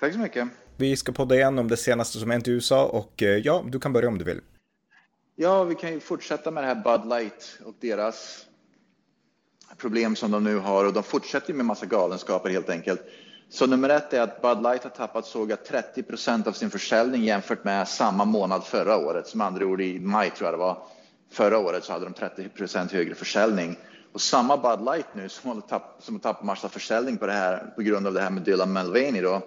Tack så mycket! Vi ska podda igen om det senaste som hänt i USA och eh, ja, du kan börja om du vill. Ja, vi kan ju fortsätta med det här Bud Light och deras problem som de nu har och de fortsätter med massa galenskaper helt enkelt. Så nummer ett är att Bud Light har tappat såga 30 procent av sin försäljning jämfört med samma månad förra året. Som andra ord i maj tror jag det var. Förra året så hade de 30 procent högre försäljning. Och samma Bud Light nu som har, tapp, som har tappat massa försäljning på det här på grund av det här med Dylan Mulvaney då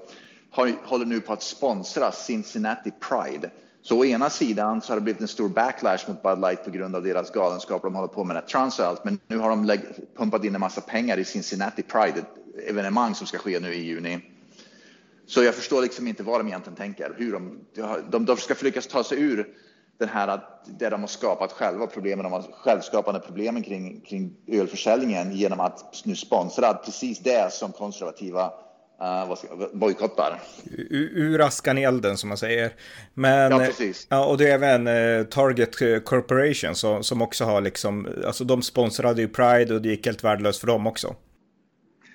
har, håller nu på att sponsra Cincinnati Pride. Så å ena sidan så har det blivit en stor backlash mot Bud Light på grund av deras galenskaper de håller på med, trans och allt. Men nu har de pumpat in en massa pengar i Cincinnati Pride, ett evenemang som ska ske nu i juni. Så jag förstår liksom inte vad de egentligen tänker, hur de, de, de ska lyckas ta sig ur den här, det de har skapat själva, problemen, de har självskapande problemen kring, kring ölförsäljningen genom att nu sponsra precis det som konservativa uh, bojkottar. Ur askan i elden som man säger. Men, ja, precis. Ja, och det är även uh, Target Corporation som, som också har liksom, alltså de sponsrade ju Pride och det gick helt värdelöst för dem också.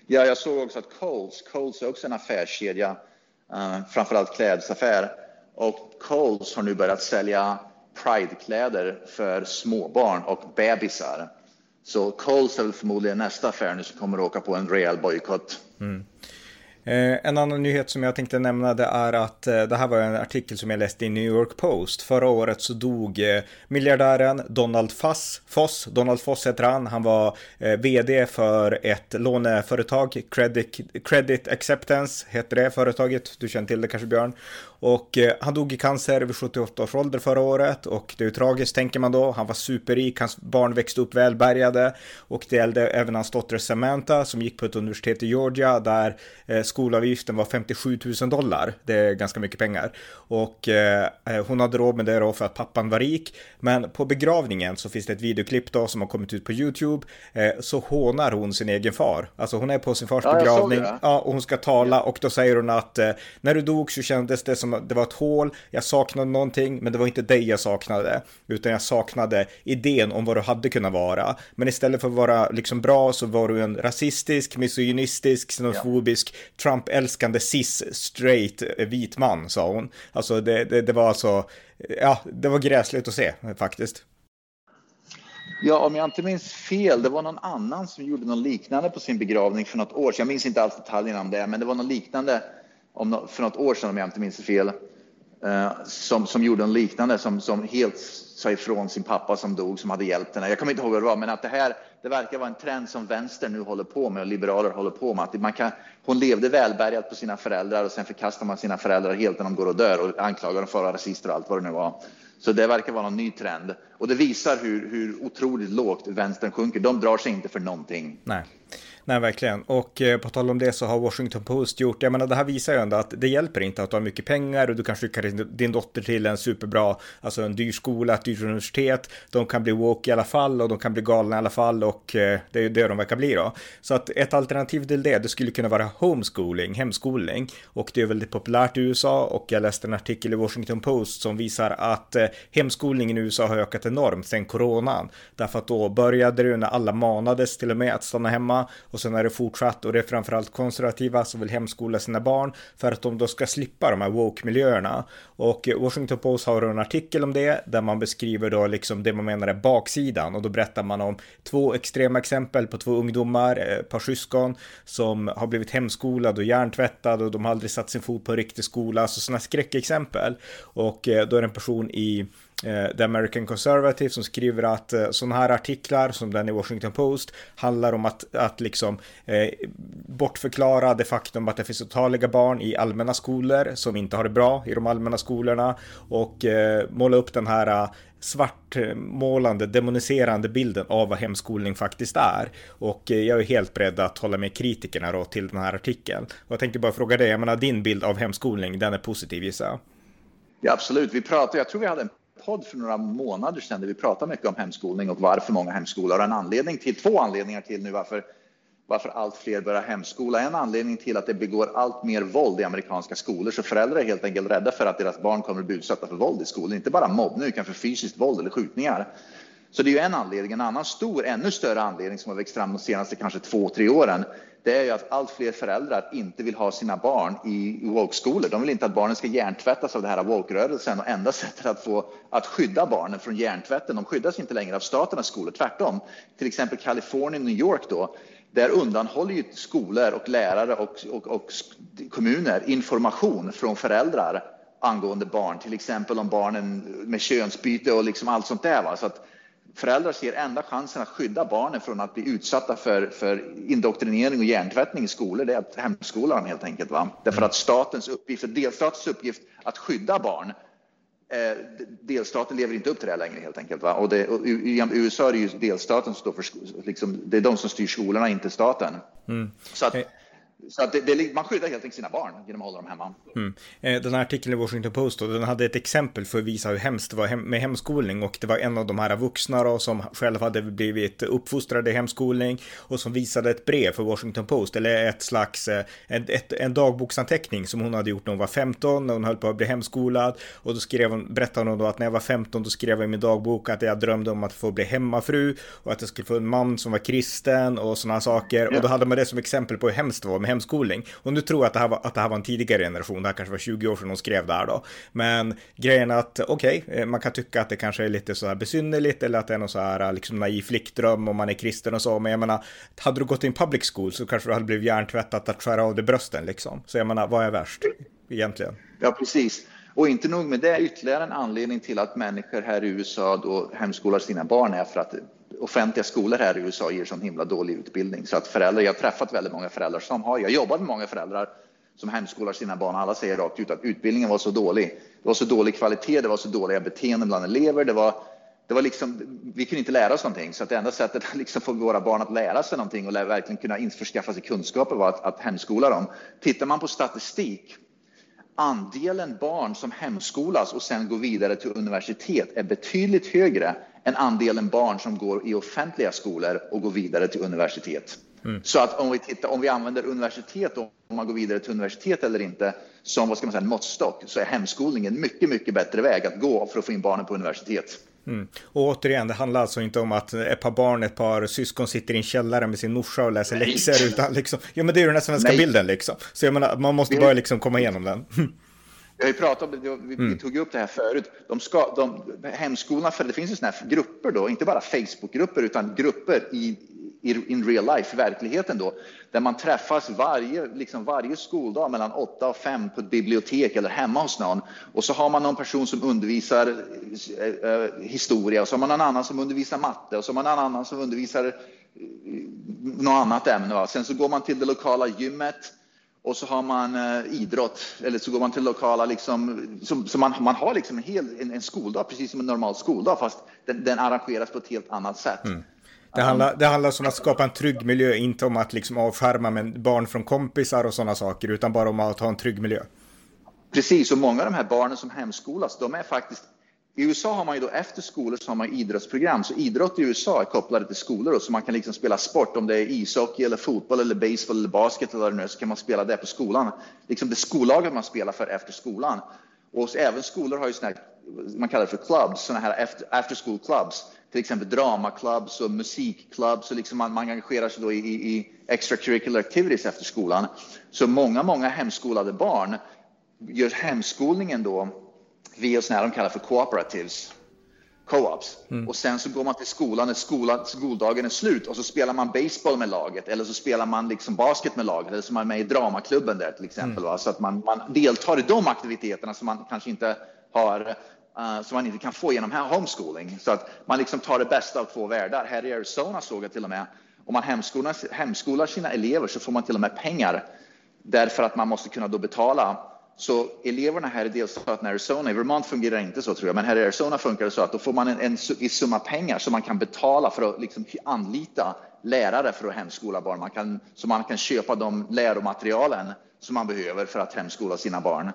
Ja, jag såg också att Coles, Coles är också en affärskedja, framförallt klädesaffär. Och Coles har nu börjat sälja Pride-kläder för småbarn och bebisar. Så Coles är väl förmodligen nästa affär nu som kommer att åka på en rejäl bojkott. Mm. Eh, en annan nyhet som jag tänkte nämna det är att eh, det här var en artikel som jag läste i New York Post. Förra året så dog eh, miljardären Donald Foss, Foss, Donald Foss heter han, han var vd för ett låneföretag, Credit, Credit Acceptance heter det företaget, du känner till det kanske Björn. Och eh, han dog i cancer vid 78 års ålder förra året och det är ju tragiskt tänker man då. Han var superrik, hans barn växte upp välbärgade och det gällde även hans dotter Samantha som gick på ett universitet i Georgia där eh, skolavgiften var 57 000 dollar. Det är ganska mycket pengar. Och eh, hon hade råd med det då för att pappan var rik. Men på begravningen så finns det ett videoklipp då som har kommit ut på YouTube. så hånar hon sin egen far. Alltså hon är på sin fars ja, begravning. Ja, och hon ska tala och då säger hon att när du dog så kändes det som som, det var ett hål, jag saknade någonting, men det var inte dig jag saknade, utan jag saknade idén om vad du hade kunnat vara. Men istället för att vara liksom bra så var du en rasistisk, misogynistisk, xenofobisk, ja. Trump-älskande cis-straight vit man, sa hon. Alltså det, det, det var alltså, ja, det var gräsligt att se faktiskt. Ja, om jag inte minns fel, det var någon annan som gjorde något liknande på sin begravning för något år sedan. Jag minns inte alls detaljerna om det, men det var något liknande om, för något år sedan om jag inte minns fel, eh, som, som gjorde en liknande som, som helt sa ifrån sin pappa som dog som hade hjälpt henne. Jag kommer inte ihåg vad det var, men att det här det verkar vara en trend som vänster nu håller på med och liberaler håller på med. Att man kan, hon levde välbärgat på sina föräldrar och sen förkastar man sina föräldrar helt när de går och dör och anklagar dem för att vara rasister och allt vad det nu var. Så det verkar vara någon ny trend och det visar hur, hur otroligt lågt vänstern sjunker. De drar sig inte för någonting. Nej. Nej, verkligen. Och eh, på tal om det så har Washington Post gjort, jag menar det här visar ju ändå att det hjälper inte att du har mycket pengar och du kan skicka din dotter till en superbra, alltså en dyr skola, ett dyrt universitet. De kan bli woke i alla fall och de kan bli galna i alla fall och eh, det är ju det de verkar bli då. Så att ett alternativ till det, det skulle kunna vara homeschooling, hemskolning. Och det är väldigt populärt i USA och jag läste en artikel i Washington Post som visar att eh, hemskolningen i USA har ökat enormt sedan coronan. Därför att då började det när alla manades till och med att stanna hemma och sen är det fortsatt och det är framförallt konservativa som vill hemskola sina barn för att de då ska slippa de här woke-miljöerna. Och Washington Post har en artikel om det där man beskriver då liksom det man menar är baksidan och då berättar man om två extrema exempel på två ungdomar, eh, ett par syskon som har blivit hemskolade och hjärntvättade och de har aldrig satt sin fot på en riktig skola, så sådana skräckexempel. Och eh, då är det en person i Eh, The American Conservative som skriver att eh, sådana här artiklar som den i Washington Post handlar om att, att liksom eh, bortförklara det faktum att det finns otaliga barn i allmänna skolor som inte har det bra i de allmänna skolorna och eh, måla upp den här eh, svartmålande, demoniserande bilden av vad hemskolning faktiskt är. Och jag är helt beredd att hålla med kritikerna då till den här artikeln. Och jag tänkte bara fråga dig, jag menar din bild av hemskolning, den är positiv gissar jag? Ja, absolut. Vi pratade, jag tror vi hade en podd för några månader sedan där vi pratade mycket om hemskolning och varför många hemskolar. Och en anledning till, två anledningar till nu varför, varför allt fler börjar hemskola. En anledning till att det begår allt mer våld i amerikanska skolor. Så föräldrar är helt enkelt rädda för att deras barn kommer att bli utsatta för våld i skolan. Inte bara mobbning utan för fysiskt våld eller skjutningar. Så det är ju en anledning. En annan stor, ännu större anledning som har växt fram de senaste kanske två, tre åren det är ju att allt fler föräldrar inte vill ha sina barn i woke-skolor. De vill inte att barnen ska hjärntvättas av det här woke-rörelsen och enda sättet att få att skydda barnen från hjärntvätten, de skyddas inte längre av staternas skolor, tvärtom. Till exempel Kalifornien, New York då, där undanhåller ju skolor och lärare och, och, och kommuner information från föräldrar angående barn, till exempel om barnen med könsbyte och liksom allt sånt där. Va? Så att föräldrar ser enda chansen att skydda barnen från att bli utsatta för, för indoktrinering och hjärntvättning i skolor, det är att hemskola dem helt enkelt. Va? Därför att statens uppgift, delstatens uppgift att skydda barn, eh, delstaten lever inte upp till det längre helt enkelt. Va? Och, det, och i, USA är det ju delstaten som står för, liksom, det är de som styr skolorna, inte staten. Mm. Så att, så att det, det, man skyddar helt enkelt sina barn genom att hålla dem hemma. Mm. Eh, den här artikeln i Washington Post, och den hade ett exempel för att visa hur hemskt det var med hemskolning och det var en av de här vuxna då, som själv hade blivit uppfostrade i hemskolning och som visade ett brev för Washington Post eller ett slags en, eh, ett, en dagboksanteckning som hon hade gjort när hon var 15 när hon höll på att bli hemskolad och då skrev hon, berättade hon då att när jag var 15 då skrev jag i min dagbok att jag drömde om att få bli hemmafru och att jag skulle få en man som var kristen och sådana saker ja. och då hade man det som exempel på hur hemskt det var med hemskolning. Och nu tror jag att det här var, att det här var en tidigare generation, det här kanske var 20 år sedan hon skrev det här då. Men grejen är att okej, okay, man kan tycka att det kanske är lite så här besynnerligt eller att det är någon så här eh, liksom naiv flickdröm om man är kristen och så. Men jag menar, hade du gått i en public school så kanske du hade blivit hjärntvättat att skära av dig brösten liksom. Så jag menar, vad är värst egentligen? Ja, precis. Och inte nog med det, ytterligare en anledning till att människor här i USA då hemskolar sina barn är för att offentliga skolor här i USA ger sån himla dålig utbildning så att föräldrar, jag har träffat väldigt många föräldrar som har, jag jobbat med många föräldrar som hemskolar sina barn. Alla säger rakt ut att utbildningen var så dålig. Det var så dålig kvalitet, det var så dåliga beteenden bland elever. Det var, det var liksom, vi kunde inte lära oss någonting, så att det enda sättet att liksom få våra barn att lära sig någonting och verkligen kunna införskaffa sig kunskaper var att, att hemskola dem. Tittar man på statistik, andelen barn som hemskolas och sen går vidare till universitet är betydligt högre än andelen barn som går i offentliga skolor och går vidare till universitet. Mm. Så att om vi, tittar, om vi använder universitet, om man går vidare till universitet eller inte, som vad ska man säga, en måttstock, så är hemskolning en mycket, mycket bättre väg att gå för att få in barnen på universitet. Mm. Och återigen, det handlar alltså inte om att ett par barn, ett par syskon sitter i en källare med sin morsa och läser Nej. läxor, utan liksom, ja men det är ju den här svenska Nej. bilden liksom. Så jag menar, man måste bara liksom komma igenom den. Vi har ju pratat om det, vi, mm. tog upp det här förut. De ska, de, hemskolorna, för det finns ju sådana här grupper då, inte bara Facebookgrupper utan grupper i, i in real life, i verkligheten då, där man träffas varje, liksom varje skoldag mellan 8 och 5 på ett bibliotek eller hemma hos någon. Och så har man någon person som undervisar eh, eh historia och så har man någon annan som undervisar matte och så har man någon annan som undervisar eh, något annat ämne. Va? Sen så går man till det lokala gymmet och så har man eh, idrott eller så går man till lokala, liksom, så, så man, man har liksom en hel en, en, skoldag, precis som en normal skoldag, fast den, den arrangeras på ett helt annat sätt. Mm. Det handlar, det handlar om att skapa en trygg miljö, inte om att liksom avskärma med barn från kompisar och sådana saker, utan bara om att ha en trygg miljö. Precis, och många av de här barnen som hemskolas, de är faktiskt i USA har man ju då efter skolor så har man idrottsprogram, så idrott i USA är kopplade till skolor då, så man kan liksom spela sport, om det är ishockey eller fotboll eller baseball eller basket eller vad det nu är, så kan man spela det på skolan. Liksom det skollaget man spelar för efter skolan. Och även skolor har ju sådana här, man kallar det för clubs, sådana här after, after school clubs, till exempel dramaklubbs och musikklubbs, och liksom man, man engagerar sig då i, i, i extracurricular activities efter skolan. Så många, många hemskolade barn gör hemskolningen då via sådana här de kallar för cooperatives, co-ops. Mm. Och sen så går man till skolan när skolan, skoldagen är slut och så spelar man baseball med laget eller så spelar man liksom basket med laget eller så är man med i dramaklubben där till exempel. Mm. Så att man, man deltar i de aktiviteterna som man kanske inte har uh, som man inte kan få genom homeschooling. Så att man liksom tar det bästa av två världar. Här i Arizona såg jag till och med, om man hemskolar, hemskolar sina elever så får man till och med pengar därför att man måste kunna då betala så eleverna här i delstaten Arizona, i Vermont fungerar inte så tror jag, men här i Arizona funkar det så att då får man en, en, en summa pengar som man kan betala för att liksom anlita lärare för att hemskola barn. Man kan, så man kan köpa de läromaterialen som man behöver för att hemskola sina barn.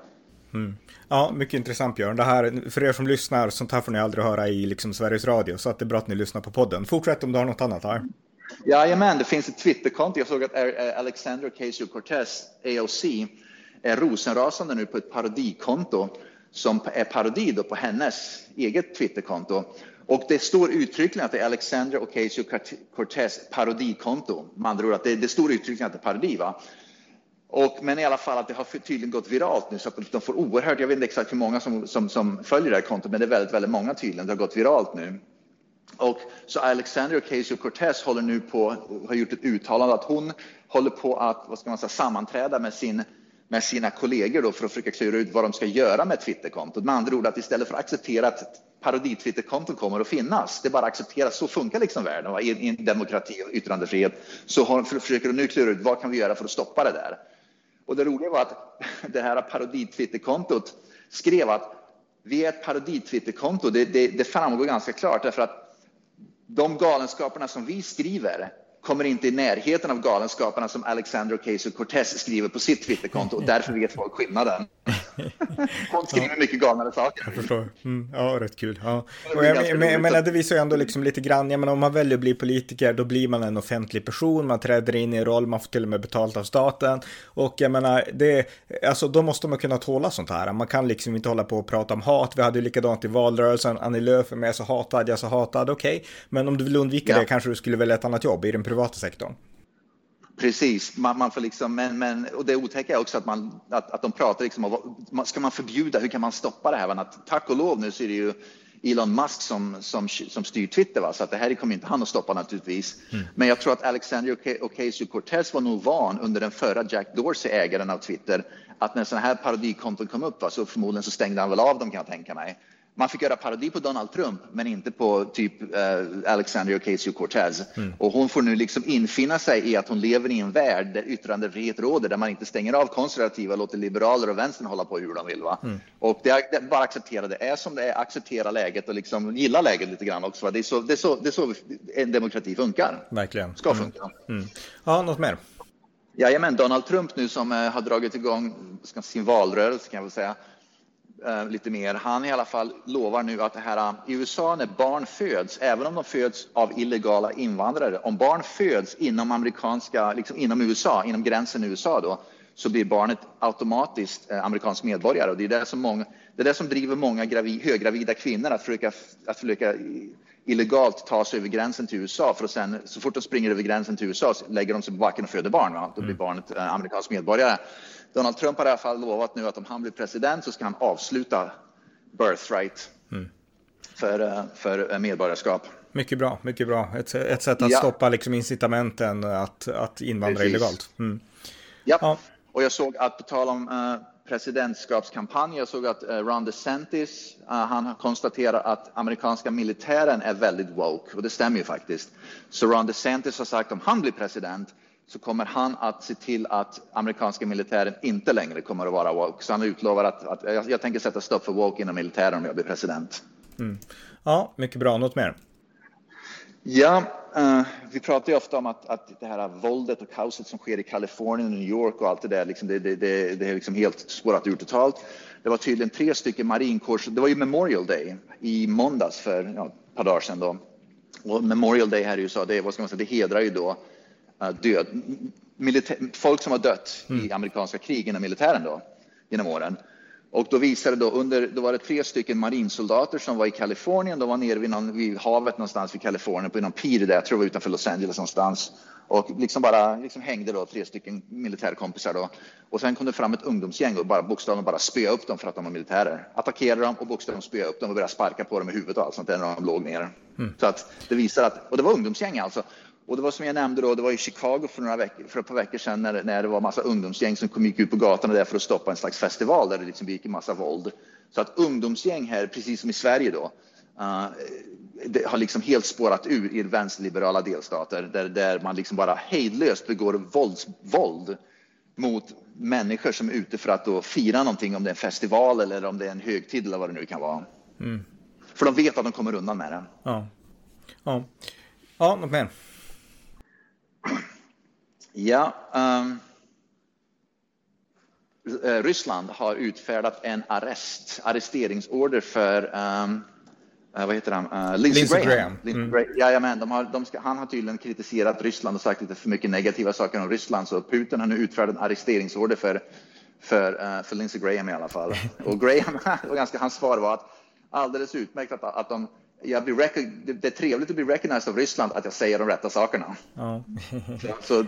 Mm. Ja, mycket intressant Björn. Det här, för er som lyssnar, sånt här får ni aldrig höra i liksom Sveriges Radio, så att det är bra att ni lyssnar på podden. Fortsätt om du har något annat här. Jajamän, det finns ett Twitterkonto. Jag såg att Alexander Ocasio-Cortez, AOC, är rosenrasande nu på ett parodikonto som är parodi på hennes eget Twitterkonto. Och det står uttryckligen att det är Alexandra Ocasio-Cortez parodikonto. Med andra ord, att det, det står uttryckligen att det är parodi. Va? Och, men i alla fall att det har tydligen gått viralt nu så att de får oerhört, jag vet inte exakt hur många som, som, som följer det här kontot, men det är väldigt, väldigt många tydligen. Det har gått viralt nu. Och så Alexander Ocasio-Cortez håller nu på, har gjort ett uttalande att hon håller på att, vad ska man säga, sammanträda med sin med sina kollegor då för att försöka klura ut vad de ska göra med Twitterkontot. Med andra ord att istället för att acceptera att paroditwitterkonton kommer att finnas, det är bara att acceptera, så funkar liksom världen va? I, en demokrati och yttrandefrihet. Så har, för, försöker de nu klura ut vad kan vi göra för att stoppa det där? Och det roliga var att det här parodi-Twitterkontot skrev att vi är ett parodi-Twitterkonto. Det, det, det framgår ganska klart därför att de galenskaperna som vi skriver kommer inte i närheten av galenskaperna som Alexander Ocasio-Cortez skriver på sitt Twitterkonto och därför vet folk skillnaden. Hon skriver ja. mycket galnare saker. Jag förstår. Mm, ja, rätt kul. Ja. Och jag, men, jag menar, det visar ju ändå liksom lite grann, jag menar, om man väljer att bli politiker, då blir man en offentlig person, man träder in i en roll, man får till och med betalt av staten. Och jag menar, det, alltså, då måste man kunna tåla sånt här. Man kan liksom inte hålla på och prata om hat. Vi hade ju likadant i valrörelsen, Annie Lööf är med, så hatad, jag så hatad, okej. Okay. Men om du vill undvika ja. det kanske du skulle välja ett annat jobb i den privata sektorn. Precis, man, man, får liksom, men, men, och det otäcka är också att, man, att, att de pratar liksom om, ska man förbjuda, hur kan man stoppa det här? Att, tack och lov nu så är det ju Elon Musk som, som, som styr Twitter, va? så att det här kommer inte han att stoppa naturligtvis. Mm. Men jag tror att Alexander Ocasio-Cortez var nog van under den förra Jack Dorsey, ägaren av Twitter, att när sådana här parodikonton kom upp va, så förmodligen så stängde han väl av dem kan jag tänka mig man fick göra parodi på Donald Trump, men inte på typ uh, Alexandria Ocasio-Cortez. Mm. Och hon får nu liksom infinna sig i att hon lever i en värld där yttrandefrihet råder, där man inte stänger av konservativa, låter liberaler och vänstern hålla på hur de vill. Va? Mm. Och det är, det, bara acceptera det är som det är, acceptera läget och liksom gilla läget lite grann också. Va? Det, är så, det, är så, det är så en demokrati funkar. Verkligen. Ska mm. funka. Mm. Ja, något mer? Jajamän, Donald Trump nu som uh, har dragit igång sin valrörelse kan jag väl säga Eh, lite mer. Han i alla fall lovar nu att det här eh, i USA när barn föds, även om de föds av illegala invandrare, om barn föds inom amerikanska, liksom inom USA, inom gränsen i USA då, så blir barnet automatiskt eh, amerikansk medborgare och det är det som många, det är det som driver många gravi, höggravida kvinnor att försöka, att försöka eh, illegalt ta sig över gränsen till USA för att sen så fort de springer över gränsen till USA så lägger de sig på backen och föder barn. Va? Då blir mm. barnet eh, amerikansk medborgare. Donald Trump har i alla fall lovat nu att om han blir president så ska han avsluta birthright mm. för, eh, för eh, medborgarskap. Mycket bra, mycket bra. Ett, ett sätt att ja. stoppa liksom incitamenten att, att invandra Precis. illegalt. Mm. Ja. ja. och jag såg att på tal om uh, presidentskapskampanj. Jag såg att eh, Ron DeSantis, eh, han konstaterar att amerikanska militären är väldigt woke och det stämmer ju faktiskt. Så Ron DeSantis har sagt att om han blir president så kommer han att se till att amerikanska militären inte längre kommer att vara woke. Så han utlovar att, att jag, jag tänker sätta stopp för woke inom militären om jag blir president. Mm. Ja, mycket bra. Något mer? Ja, uh, vi pratar ju ofta om att, att det här våldet och kaoset som sker i Kalifornien och New York och allt det där, liksom, det, det, det, det är liksom helt spårat ur totalt. Det var tydligen tre stycken marinkårs... Det var ju Memorial Day i måndags för ja, ett par dagar sedan. Då. Och Memorial Day här i USA, det, vad ska man säga, det hedrar ju då uh, död, militär, folk som har dött mm. i amerikanska krig inom militären då, genom åren. Och då visade då under, då var det tre stycken marinsoldater som var i Kalifornien. De var nere vid, någon, vid havet någonstans vid Kalifornien på någon pir där, jag tror det var utanför Los Angeles någonstans. Och liksom bara liksom hängde då tre stycken militärkompisar då. Och sen kom det fram ett ungdomsgäng och bara bokstavligen bara spöa upp dem för att de var militärer. Attackerade dem och bokstavligen spöa upp dem och började sparka på dem i huvudet och allt sånt där när de låg ner. Mm. Så att det visar att, och det var ungdomsgäng alltså. Och det var som jag nämnde då, det var i Chicago för, några veckor, för ett par veckor sedan när, när det var massa ungdomsgäng som kom gick ut på gatorna där för att stoppa en slags festival där det liksom gick en massa våld. Så att ungdomsgäng här, precis som i Sverige då, uh, det har liksom helt spårat ur i vänsterliberala delstater där, där man liksom bara hejdlöst begår vålds, våld mot människor som är ute för att då fira någonting, om det är en festival eller om det är en högtid eller vad det nu kan vara. Mm. För de vet att de kommer undan med det. Ja. Ja, ja något mer? Ja. Um, Ryssland har utfärdat en arrest, arresteringsorder för um, vad heter han? Uh, Lindsey, Lindsey Graham. Graham. Mm. Jajamän, de har, de ska, han har tydligen kritiserat Ryssland och sagt lite för mycket negativa saker om Ryssland, så Putin har nu utfärdat en arresteringsorder för, för, uh, för Lindsey Graham i alla fall. Och Graham, ganska, hans svar var att alldeles utmärkt att, att de jag blir det är trevligt att bli recognized av Ryssland att jag säger de rätta sakerna. Ja. så,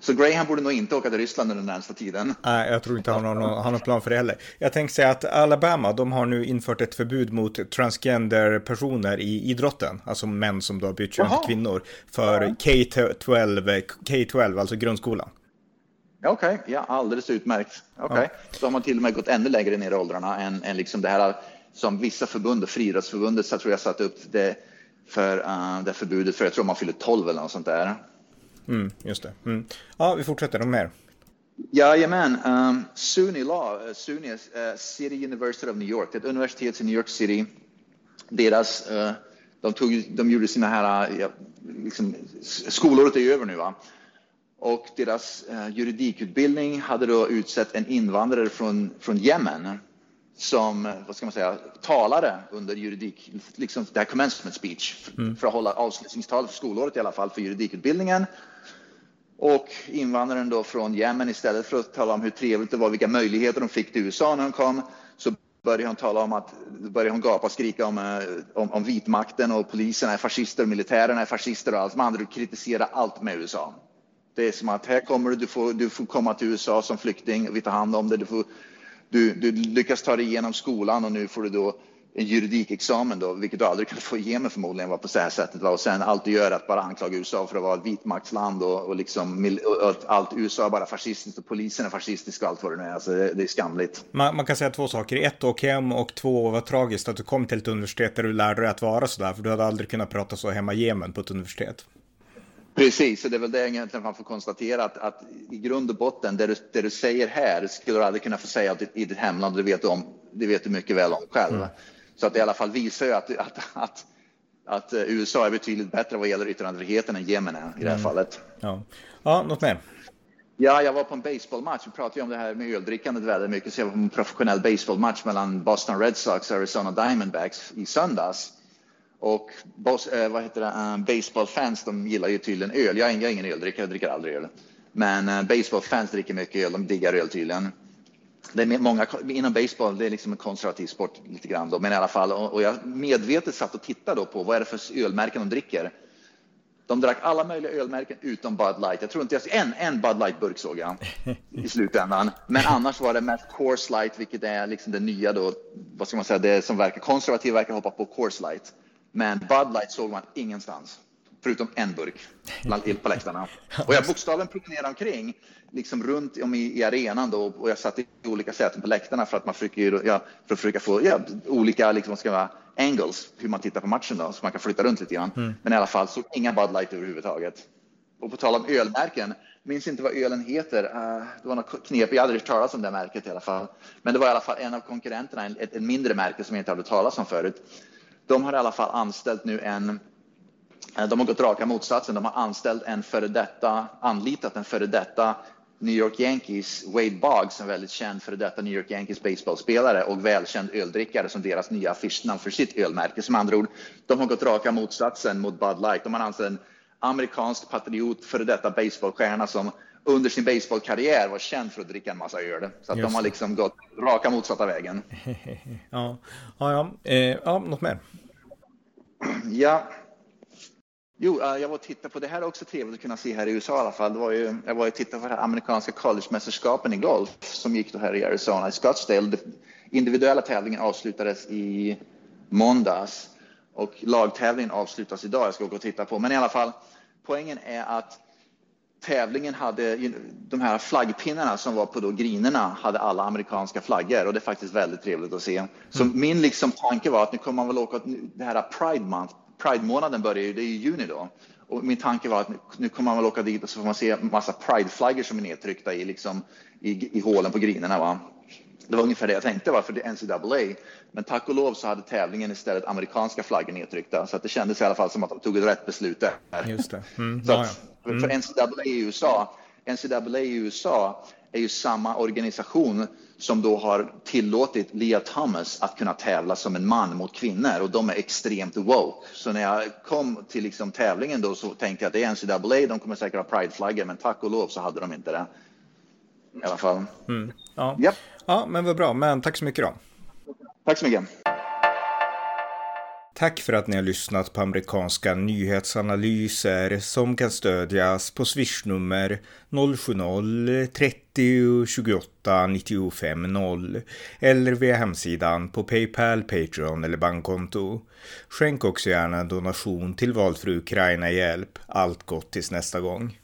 så Graham borde nog inte åka till Ryssland under den närmsta tiden. Nej, jag tror inte han har någon, har någon plan för det heller. Jag tänkte säga att Alabama, de har nu infört ett förbud mot transgender-personer i idrotten, alltså män som då har bytt kön till kvinnor, för K-12, K-12, alltså grundskolan. Okej, okay, ja alldeles utmärkt. Okej, okay. ja. så har man till och med gått ännu längre ner i åldrarna än, än liksom det här som vissa förbund, Friidrottsförbundet så tror jag satt upp det för uh, det förbudet för jag tror man fyller 12 eller något sånt där. Mm, just det. Mm. Ja, vi fortsätter. De mer? Jajamän. Um, SUNY Law, uh, SUNY, uh, City University of New York, ett universitet i New York City. Deras, uh, de, tog, de gjorde sina här, ja, liksom, skolåret är över nu va. Och deras uh, juridikutbildning hade då utsett en invandrare från, från Yemen som vad ska man säga, talare under juridik, liksom det här commencement speech, mm. för att hålla avslutningstal för skolåret i alla fall för juridikutbildningen. Och invandraren då från Yemen istället för att tala om hur trevligt det var, vilka möjligheter de fick till USA när de kom, så började hon tala om att, började hon gapa och skrika om, eh, om, om vitmakten och poliserna är fascister, militärerna är fascister och allt. Med andra kritisera allt med USA. Det är som att här kommer du, du får, du får komma till USA som flykting, vi tar hand om det, du får du, du lyckas ta dig igenom skolan och nu får du då en juridikexamen då, vilket du aldrig kan få igenom förmodligen var på så här sättet. Va? Och sen allt du gör är att bara anklaga USA för att vara ett vitmaktsland och, och, liksom, och att allt USA är bara fascistiskt och polisen är fascistisk och allt vad det nu är. Alltså det, det är skamligt. Man, man, kan säga två saker. Ett, åk hem och två, vad tragiskt att du kom till ett universitet där du lärde dig att vara sådär, för du hade aldrig kunnat prata så hemma i Jemen på ett universitet. Precis, och det är väl det egentligen man får konstatera att, att i grund och botten, det du, det du säger här skulle du aldrig kunna få säga i ditt hemland, det vet du, om, det vet du mycket väl om själv. Mm. Så att det i alla fall visar ju att, att, att, att USA är betydligt bättre vad gäller yttrandefriheten än Jemen är i det här mm. fallet. Ja. ja, något mer? Ja, jag var på en baseballmatch. Vi pratade ju om det här med öldrickandet väldigt mycket, så jag var på en professionell baseballmatch mellan Boston Red Sox och Arizona Diamondbacks i söndags. Och bas, eh, vad heter det, uh, baseballfans de gillar ju tydligen öl. Jag är, ingen öldrickare, jag dricker aldrig öl. Men uh, baseballfans dricker mycket öl, de diggar öl tydligen. Det är många inom baseball, det är liksom en konservativ sport lite grann då, men i alla fall. Och, och jag medvetet satt och tittade då på vad är det för ölmärken de dricker. De drack alla möjliga ölmärken utom Bud Light. Jag tror inte jag en, en Bud Light-burk såg jag i slutändan. Men annars var det mest Coors Light, vilket är liksom det nya då. Vad ska man säga? Det som verkar konservativt verkar hoppa på Coors Light. Men Bud Light såg man ingenstans, förutom en burk på läktarna. Och jag bokstavligen promenerade omkring, liksom runt om i, i arenan då, och jag satt i olika säten på läktarna för att man försöker, ja, för att försöka få ja, olika liksom, ska vara, angles, hur man tittar på matchen då, så man kan flytta runt lite grann. Mm. Men i alla fall, såg inga Bud Light överhuvudtaget. Och på tal om ölmärken, minns inte vad ölen heter. Uh, det var något knep, jag hade aldrig talas om det märket i alla fall. Men det var i alla fall en av konkurrenterna, ett, ett mindre märke som jag inte hade talas om förut de har i alla fall anställt nu en eh, de har gått raka motsatsen. De har anställt en före detta, anlitat en före detta New York Yankees, Wade Boggs, en väldigt känd före detta New York Yankees baseballspelare och välkänd öldrickare som deras nya affischnamn för sitt ölmärke. Som andra ord, de har gått raka motsatsen mot Bud Light. De har anställt en amerikansk patriot, före detta baseballstjärna som under sin baseballkarriär var känd för att dricka en massa öl. Så att de har liksom gått raka motsatta vägen. ja, ja, ja. Eh, ja något mer? Ja. Jo, eh, jag var och tittade på, det här är också trevligt att kunna se här i USA i alla fall. Det var ju, jag var och tittade på det här amerikanska collegemästerskapen i golf som gick då här i Arizona, i Scottsdale. Individuella tävlingen avslutades i måndags och lagtävlingen avslutas idag. Jag ska åka och titta på, men i alla fall, poängen är att tävlingen hade, de här flaggpinnarna som var på då grinerna hade alla amerikanska flaggor och det är faktiskt väldigt trevligt att se. Så mm. min liksom tanke var att nu kommer man väl åka, det här Pride Month, Pride-månaden börjar ju, det är i juni då. Och min tanke var att nu kommer man väl åka dit och så får man se massa Pride-flaggor som är nedtryckta i, liksom, i, i hålen på grinerna. Va? Det var ungefär det jag tänkte var för det NCAA. Men tack och lov så hade tävlingen istället amerikanska flaggor nedtryckta så att det kändes i alla fall som att de tog ett rätt beslut där. Just det. Mm, så att, mm. För NCAA i USA, NCAA i USA är ju samma organisation som då har tillåtit Leah Thomas att kunna tävla som en man mot kvinnor och de är extremt woke. Så när jag kom till liksom tävlingen då så tänkte jag att det är NCAA, de kommer säkert ha prideflaggor, men tack och lov så hade de inte det. I alla fall. Mm. Ja. Yep. ja, men vad bra. Men tack så mycket då. Tack så mycket. Tack för att ni har lyssnat på amerikanska nyhetsanalyser som kan stödjas på swishnummer 070-30 28 95 0 eller via hemsidan på Paypal, Patreon eller bankkonto. Skänk också gärna en donation till valfri Ukraina-hjälp. Allt gott tills nästa gång.